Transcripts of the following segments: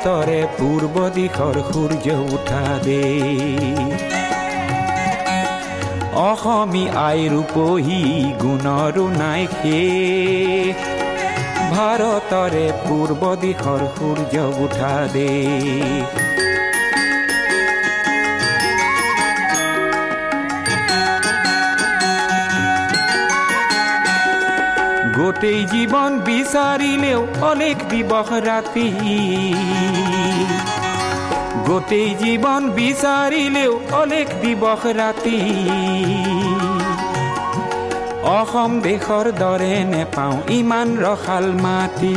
ভাৰতৰে পূৰ্ব দিশৰ সূৰ্য উঠা দে অসমী আই ৰূপহী গুণৰো নাই শেষ ভাৰতৰে পূৰ্ব দিশৰ সূৰ্য উঠা দে গোটেই জীৱন বিচাৰিলেও অনেক দিৱস ৰাতি গোটেই জীৱন বিচাৰিলেও অনেক দিৱস ৰাতি অসম দেশৰ দৰে নেপাওঁ, ইমান ৰসাল মাটি।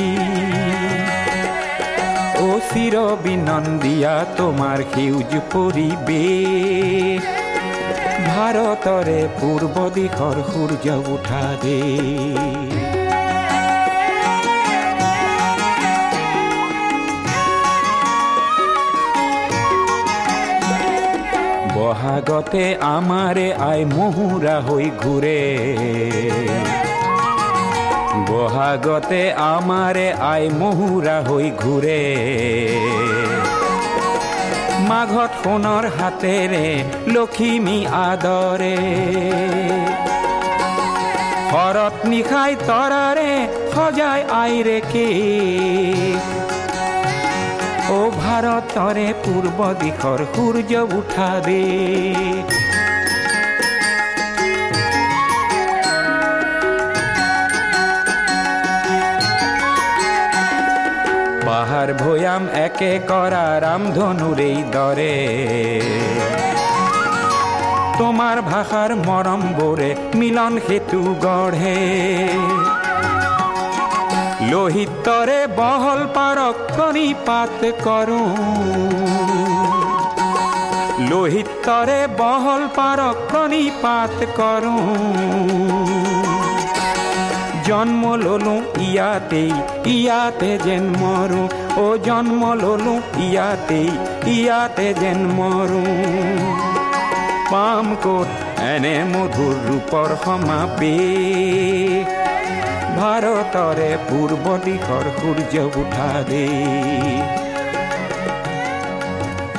অ চিৰ বিনন্দিয়া তোমাৰ সেউজ পৰিৱেশ। ভাৰতৰে পূৰ্ব দিশৰ সূৰ্য উঠা দে বহাগতে আমাৰে আই মহুৰা হৈ ঘূৰে বহাগতে আমাৰে আই মহুৰা হৈ ঘূৰে মাঘত সোণৰ হাতেৰে লখিমী আদৰে শৰত নিশাই তৰাৰে সজাই আইৰে কে? ও ভাৰতৰে পূৰ্ব দিশৰ সূৰ্য উঠা দে পাহাৰ ভৈয়াম একে কৰা ৰামধনুৰেই দৰে তোমাৰ ভাষাৰ মৰম বোৰে মিলন সেতু গঢ়ে লোহিতৰে বহল পাৰক কণিপাত কৰোঁ লোহিতৰে বহল পাৰক কণিপাত কৰোঁ জন্ম ললো ইয়াতেই ইয়াতে যেন মৰো অ জন্ম ললো ইয়াতেই ইয়াতে যেন মৰো পাম ক'ত এনে মধুৰ ৰূপৰ সমাবেশ ভাৰতৰে পূৰ্ব দিশৰ সূৰ্য উঠা দে।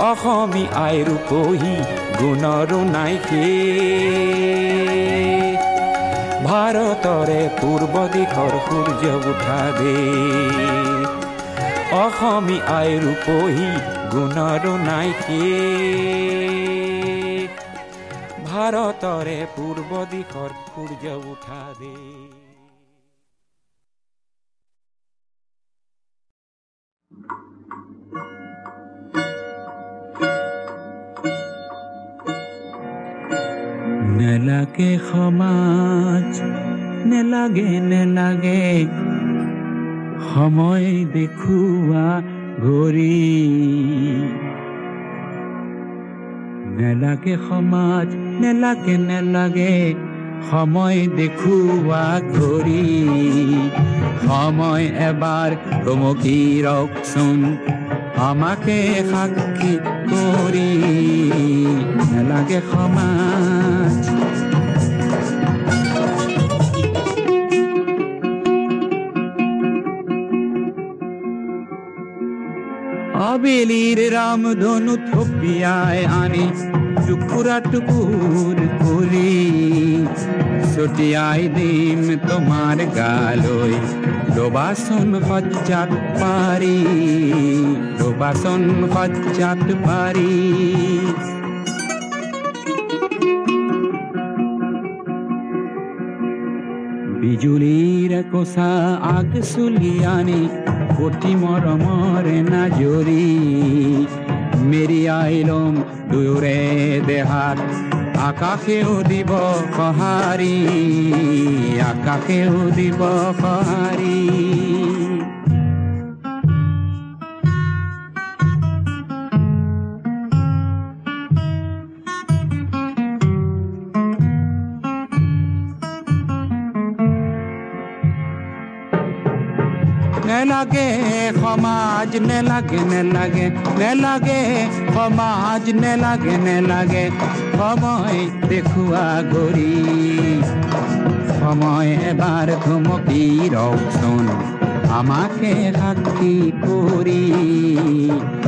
অসমী আই ৰূপহী গুণৰো নাই শেষ ভাৰতৰে পূৰ্ব দিশৰ সূৰ্য উঠা দে। অসমী আই ৰূপহী গুণৰো নাই শেষ ভাৰতৰে পূৰ্ব দিশৰ সূৰ্য উঠা দে। নেলাগে সমাজ নেলাগে নেলাগে। সময় দেখুৱা ঘড়ী। নেলাগে সমাজ নেলাগে নেলাগে। সময় দেখুৱা ঘড়ী। সময় এবাৰ থমকি ৰকচোন আমাকে সাক্ষী কৰি নেলাগে সমাজ আবেলির রামধনু থপিয়ায় আনি টুকুরা টুকুর করি ছটিয়াই দিম তোমার গালই। ডোবাসন সজ্জাত পারি ডোবাসন সজ্জাত পারি। বিজুলীৰ কোচা আগ চুলিয়ানি কটি মৰমৰে নাজৰি মেৰিয়াই দূরে দেহাত। আকাশেও দিব সঁহাৰি আকাশেও দিব সঁহাৰি নেলাগে সমাজ নেলাগে নেলাগে নেলাগে সমাজ নেলাগে নেলাগে সময় দেখুৱা গৰি সময় এবার ঘুমকি রক্ষণ আমাকে সাক্ষী করি,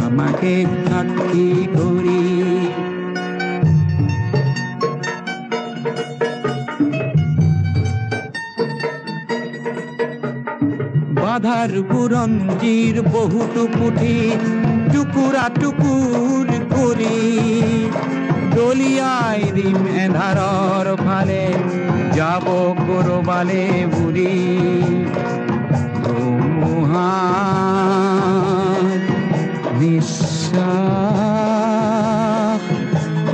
আমাকে সাক্ষী করি। বাধার বুরঞ্জির বহুটু পুঠি টুকুরা টুকুর করি। দলিয়াই দিম এধারর ফালে, যাব করবালে বুড়ি। মহান বিশ্বাস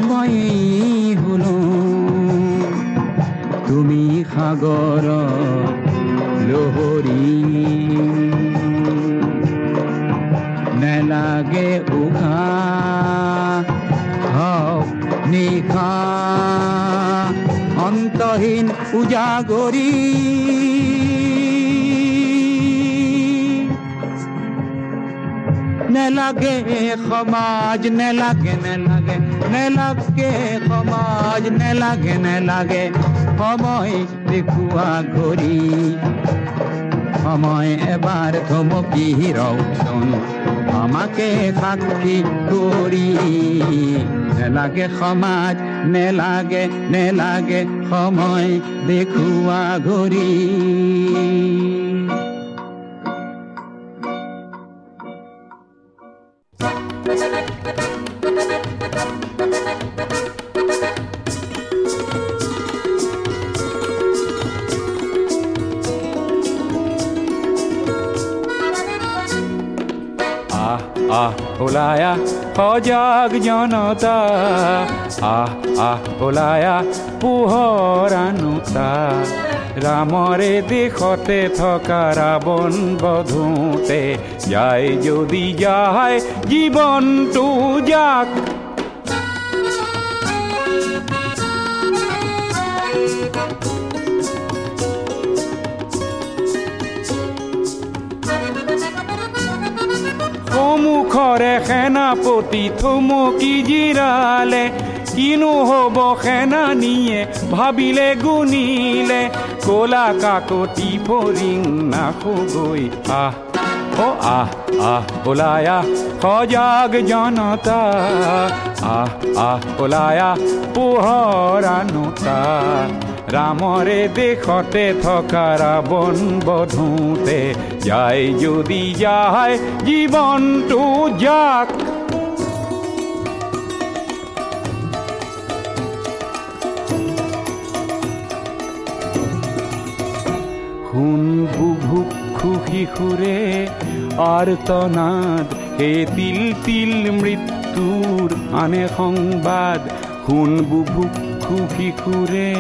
মই হলো তুমি সাগৰ উঘা হওক নিশা অন্তহীন উজাগৰী নেলাগে সমাজ নেলাগে নেলাগে নেলাগে সমাজ নেলাগে নেলাগে সময় দেখুৱা ঘড়ী। সময় এবাৰ থমকি রওশন আমাকে সাক্ষী কৰি নেলাগে সমাজ নেলাগে নেলাগে সময় দেখুৱা ঘড়ী। ওলায়া সজাগ জনতা আহ আহ ওলায়া পোহৰানোতা ৰামৰে দেশতে থকা ৰাৱণ বধোতে যায় যদি যায় জীৱনটো যাক সন্মুখৰে সেনাপতি থমকি জিৰালে কিনো হ'ব সেনানীয়ে ভাবিলে গুণিলে কলা কাকতি ফৰিং নাখগৈ আহ অ আহ আহ, ওলায়া, সজাগ জনতা, আহ আহ, ওলায়া পোহৰানোতা ৰামৰে দেশতে থকা ৰাৱণ বধোতে যায় যদি যায় জীৱনটো যাক। শুন বুভুক্ষু শিশুৰে আৰ্তনাদ হে তিল তিল মৃত্যুৰ আনে সংবাদ। শুন বুভুক্ষু শিশুৰে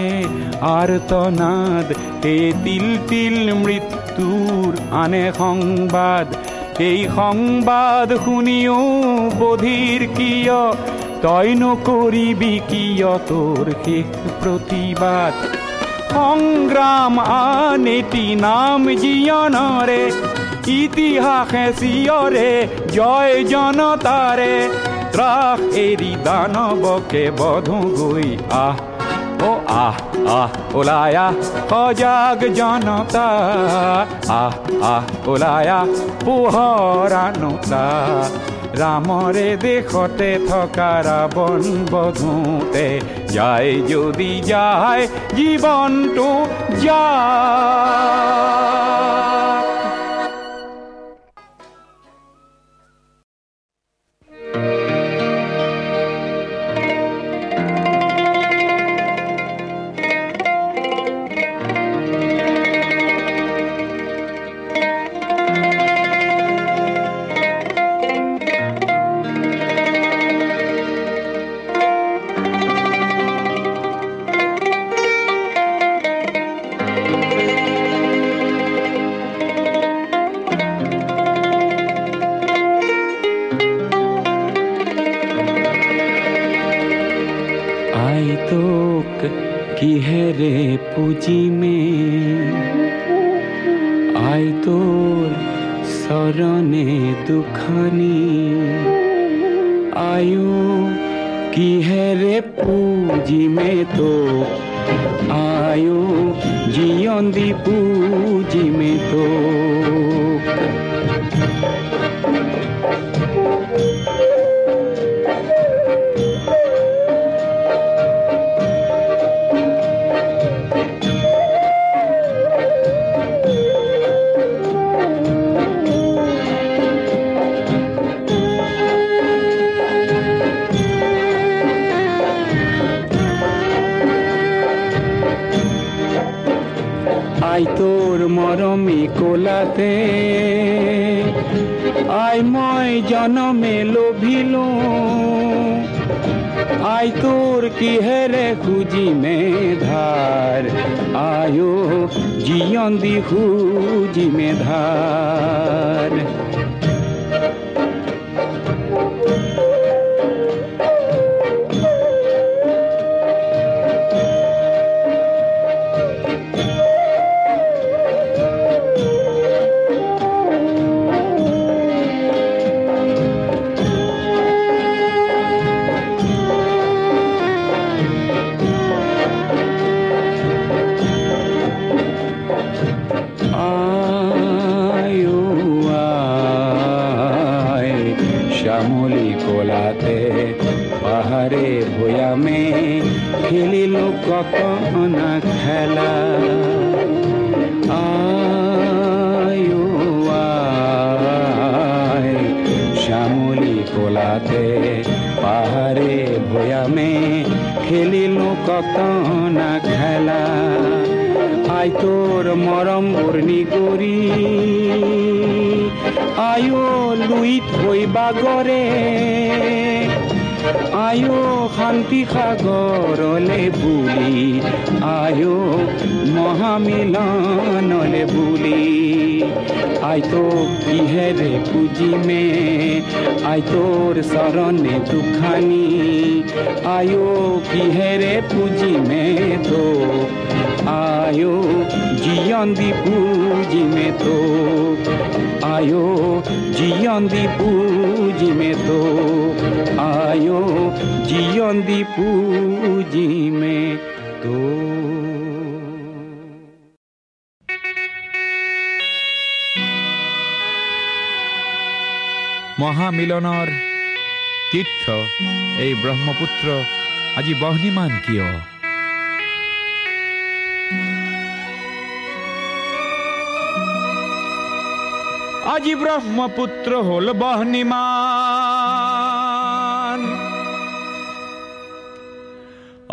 আৰ্তনাদ হে তিল তিল মৃত্যুৰ আনে সংবাদ। এই সংবাদ শুনিও বধিৰ কিয়? তই নকৰিবি কিয় তোৰ শেষ প্ৰতিবাদ সংগ্ৰাম আনেতি নাম জীয়নৰে ইতিহাসে চিয়ৰে জয় জনতাৰে ত্ৰাস এৰি দানৱকে বধো গৈ আহ অ আহ আহ ওলায়া অজাগ জনতা আহ আহ ওলায়া পোহৰানোতা ৰামৰে দেশতে থকা ৰাৱণ বধোতে যায় যদি যায় জীৱনটো যায় কিহেৰে পুজিমে আই তোৰ চৰণে দুখনি। আয়ো কিহেৰে পুজিমে তো? আয়ো জিয়ন্দি পুজিমে তো। আই তোর মরমে কোলাতে আয় ময় জনমে লোভিল আয় তোর কি হেরে খুঁজি মে ধার আয়ো জিয়ন্দি খুঁজি মে ধার খেলিল খেলা আয়ো আয় শ্যামলি কোলাতে পাহাড়ে ভয়ামে খেলিল কত না খেলা আই তোর মরম বর্ণি করি আয়ো লুইত হইবা গরে আয়ো শান্তি সাগৰলে বুলি, আয়ো মহামিলনলে বুলি। আই তো কিহেৰে পুজিমে আই তোৰ চৰণে দুখানি। আয়ো কিহেৰে পুজিমে তো, আয়ো জিয়ন্দি পুজিমে তো। আয়ো জিয়ন্দি পুজিমে তো। আয়ো জিয়ন্দি পুজিমে তো মহামিলনৰ তীৰ্থ এই ব্ৰহ্মপুত্ৰ আজি বহ্নিমান কিয় আজি ব্ৰহ্মপুত্ৰ হ'ল বহ্নিমান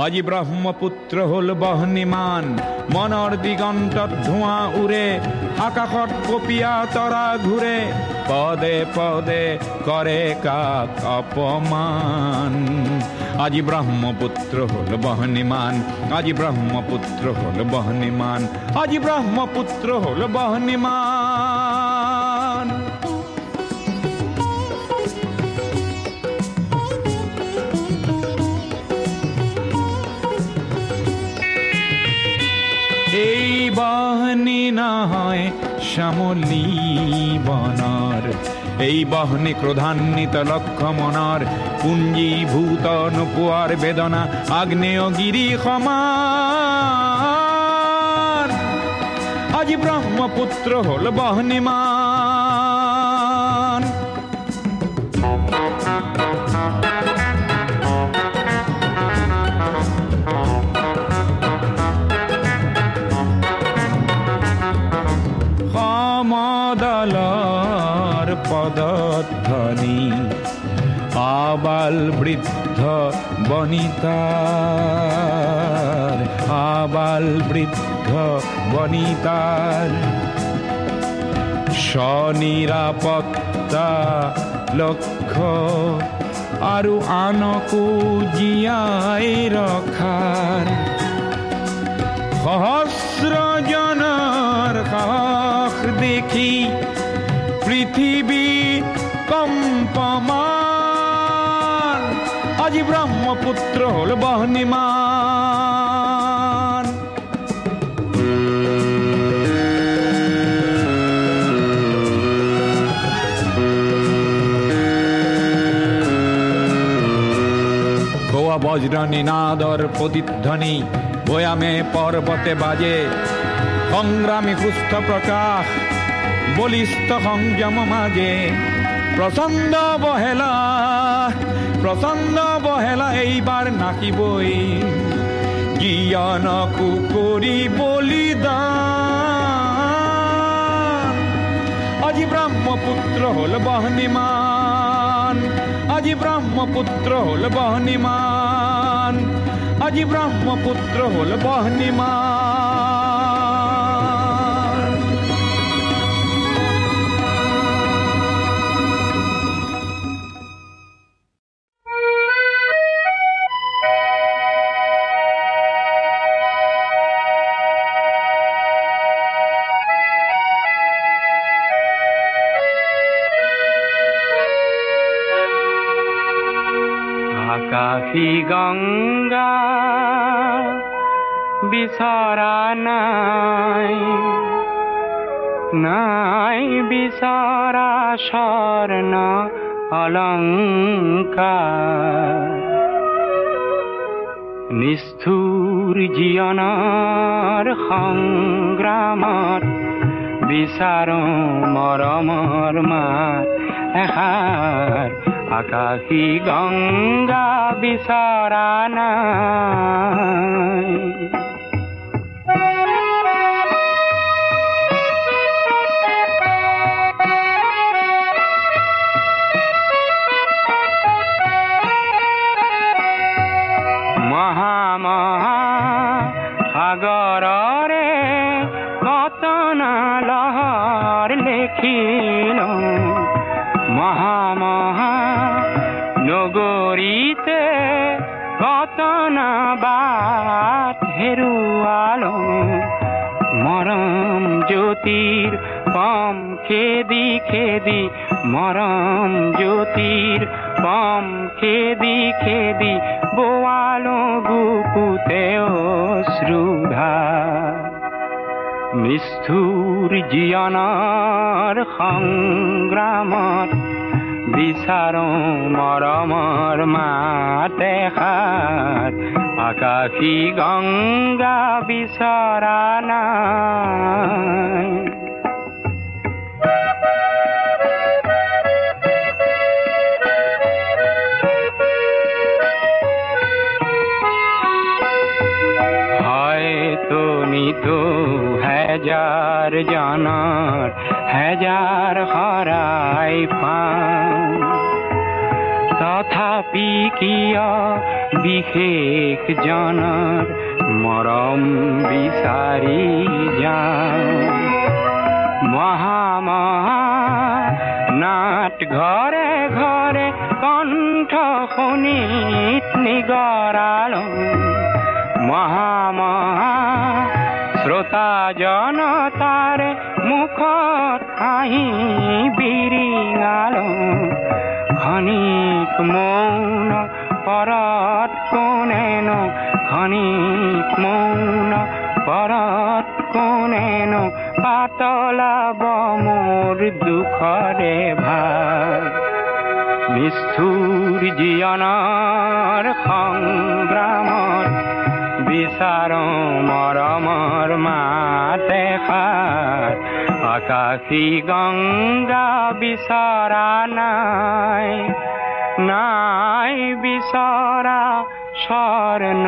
আজি ব্ৰহ্মপুত্ৰ হ'ল বহ্নিমান। মনৰ দিগন্তত ধোঁৱা উৰে আকাশত কপীয়া তৰা ঘূৰে। পদে পদে কৰে কাক অপমান। আজি ব্ৰহ্মপুত্ৰ হ'ল বহ্নিমান। আজি ব্ৰহ্মপুত্ৰ হ'ল বহ্নিমান। আজি ব্ৰহ্মপুত্ৰ হ'ল বহ্নিমান। বহনি হয় শ্যামলী বনৰ এই বহনে ক্রধান্বিত লক্ষ মনার পুঞ্জীভূত নপুয়ার বেদনা আগ্নেয়গিৰি সমান আজি ব্রহ্মপুত্র হ'ল বহ্নিমান পদধ্বনি আবাল বৃদ্ধ বনিতাৰ আবাল বৃদ্ধ বনিতাৰ স্বনিৰাপত্তা লক্ষ্য আৰু আনকো জীয়াই ৰখাৰ সহস্ৰজনৰ সাহস দেখি পৃথিৱী কম্পমান আজি ব্রহ্মপুত্র হ'ল বহ্নিমান। বজ্র নিনাদর প্রতিধ্বনি পর্বতে বাজে। সংগ্রামী সুস্থ প্রকাশ বলিষ্ঠ সংযম মাঝে প্ৰচণ্ড বহেলা প্ৰচণ্ড বহেলা এইবাৰ নাকিবই। জ্ঞানকো কৰি বলিদান? আজি ব্ৰহ্মপুত্ৰ হ'ল বহনিমান আজি ব্ৰহ্মপুত্ৰ হ'ল বহনিমান আজি ব্ৰহ্মপুত্ৰ হ'ল বহনিমান। অলংকাৰ নিষ্ঠুৰ জীৱনৰ সংগ্ৰামত বিচাৰো মৰমৰ মাত এষাৰ আকাশী গংগা বিচৰা নাই। মৰম জ্যোতিৰ খেদি খেদি মৰম জ্যোতিৰ পম খেদি খেদি বোৱালো গুপুতে অশ্ৰুধা নিষ্ঠুৰ জীৱনৰ সংগ্ৰামত বিচাৰো মৰমৰ মাত এষাৰ আকাশী নাই। হয়তো নিতো হাজার জানার হাজার হরাই পাওঁ তথাপি কিয় বিশেষ জনৰ মৰম বিচাৰি যাওঁ মহা নাট ঘৰে ঘৰে কণ্ঠ শুনিত নিগৰালো মহা মহা শ্ৰোতা জনতাৰে মুখত হাঁহি বিৰিঙালো খনিক মৌন পৰত কোনেনো খনিক মৌন পৰত কোনেনো পাতলাব মোৰ দুখৰে ভাগ নিষ্ঠুৰ জীৱনৰ সংগ্ৰামত বিচাৰো মৰমৰ মাতে সাৰ আকাশী গংগা বিচৰা নাই। নাই বিচৰা স্বৰ্ণ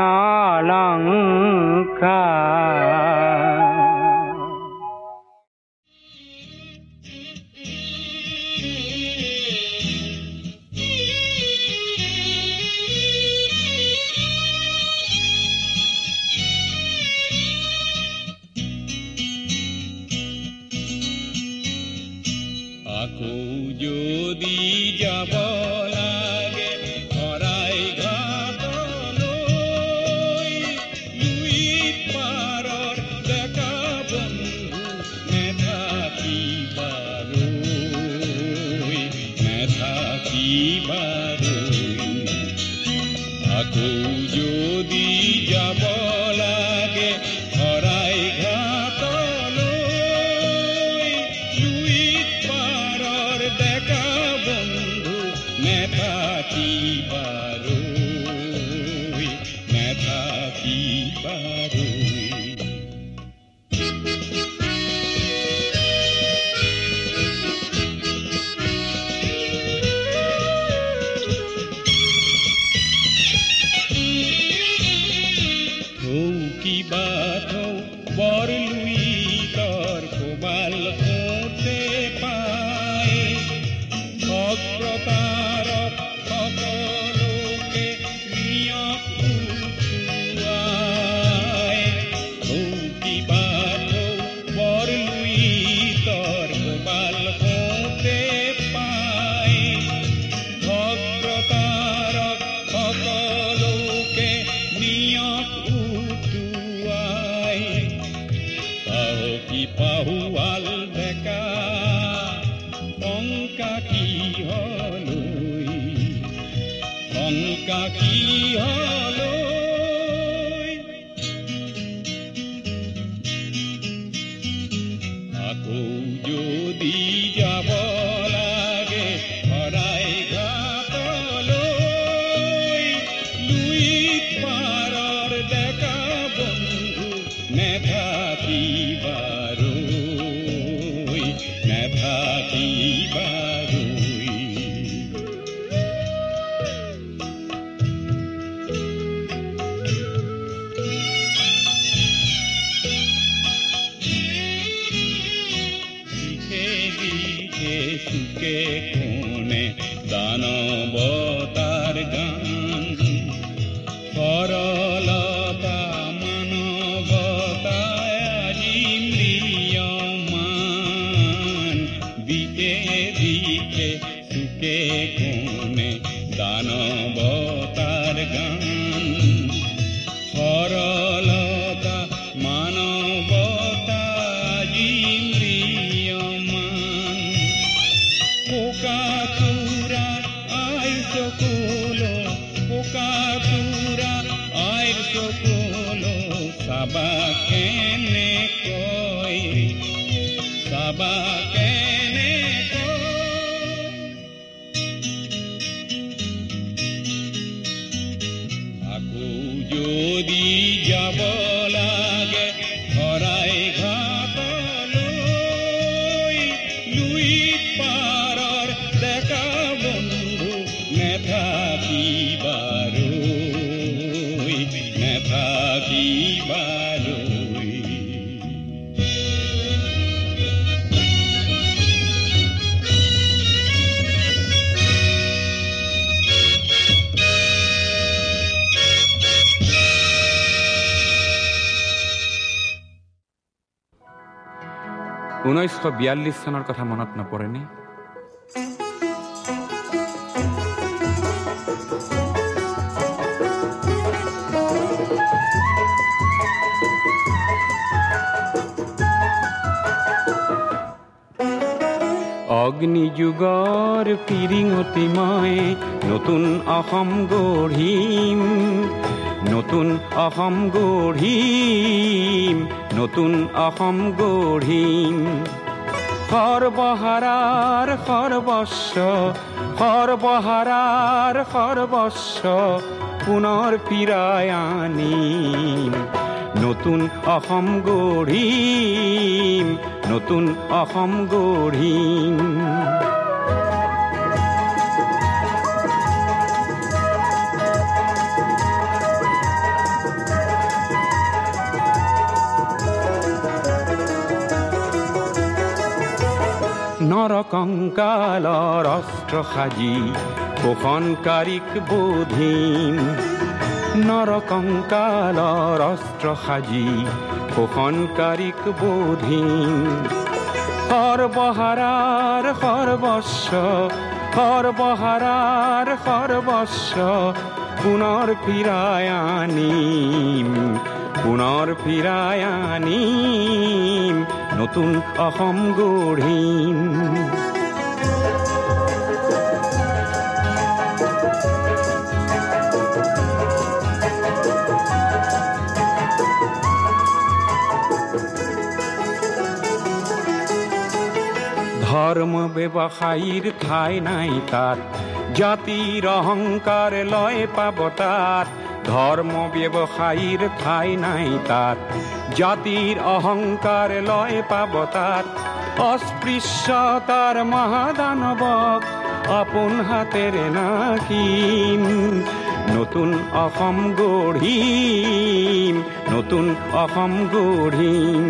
i Aku ba ঊনৈছশ বিয়াল্লিছ চনৰ কথা মনত নপৰেনে? অগ্নি যুগৰ পিৰিঙতি মই নতুন অসম গঢ়িম, নতুন অসম গঢ়িম। নতুন অসম গঢ়িম। সৰ্বহাৰাৰ সৰ্বস্ব সৰ্বহাৰাৰ সৰ্বস্ব পুনৰ ফিৰাই আনিম। নতুন অসম গঢ়িম, নতুন অসম গঢ়িম। নৰকংকালৰ অস্ত্ৰ সাজি পোষণকাৰীক বোধিম নৰকংকালৰ অস্ত্ৰ সাজি পোষণকাৰীক বোধিম সৰ্বহাৰাৰ সৰ্বস্ব সৰ্বহাৰাৰ সৰ্বস্ব পুনৰ ফিৰাই আনিম পুনৰ ফিৰাই আনিম নতুন অসম গঢ়িম ধৰ্ম ব্যৱসায়ীৰ ঠাই নাই তাত জাতিৰ অহংকাৰ লয় পাব তাত ধর্ম ব্যৱসায়ীৰ ঠাই নাই তাত জাতিৰ অহংকাৰ লয় পাব তাত অস্পৃশ্যতাৰ মহাদানৱক আপোন হাতেৰে নাকিম নতুন অসম গঢ়িম নতুন অসম গঢ়িম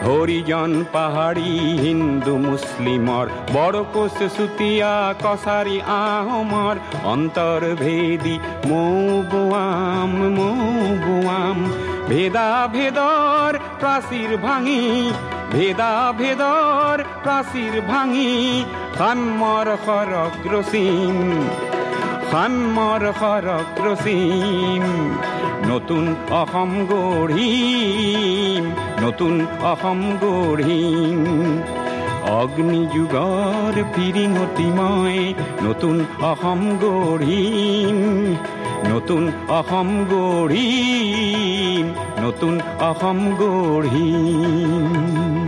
হৰিজন পাহাৰী হিন্দু মুছলিমৰ বৰকোচ চুতীয়া কছাৰী আহোমৰ অন্তৰ্ভেদী মৌ বোৱাম মৌ বোৱাম ভেদা ভেদৰ প্ৰাচীৰ ভাঙি, ভেদা ভেদৰ প্ৰাচীৰ ভাঙি সাম্যৰ সৰগ ৰচিম সাম্যৰ নতুন অসম গঢ়িম নতুন অসম গঢ়িম অগ্নিযুগৰ ফিৰিঙতি মই নতুন অসম গঢ়িম নতুন অসম গঢ়িম নতুন অসম গঢ়িম।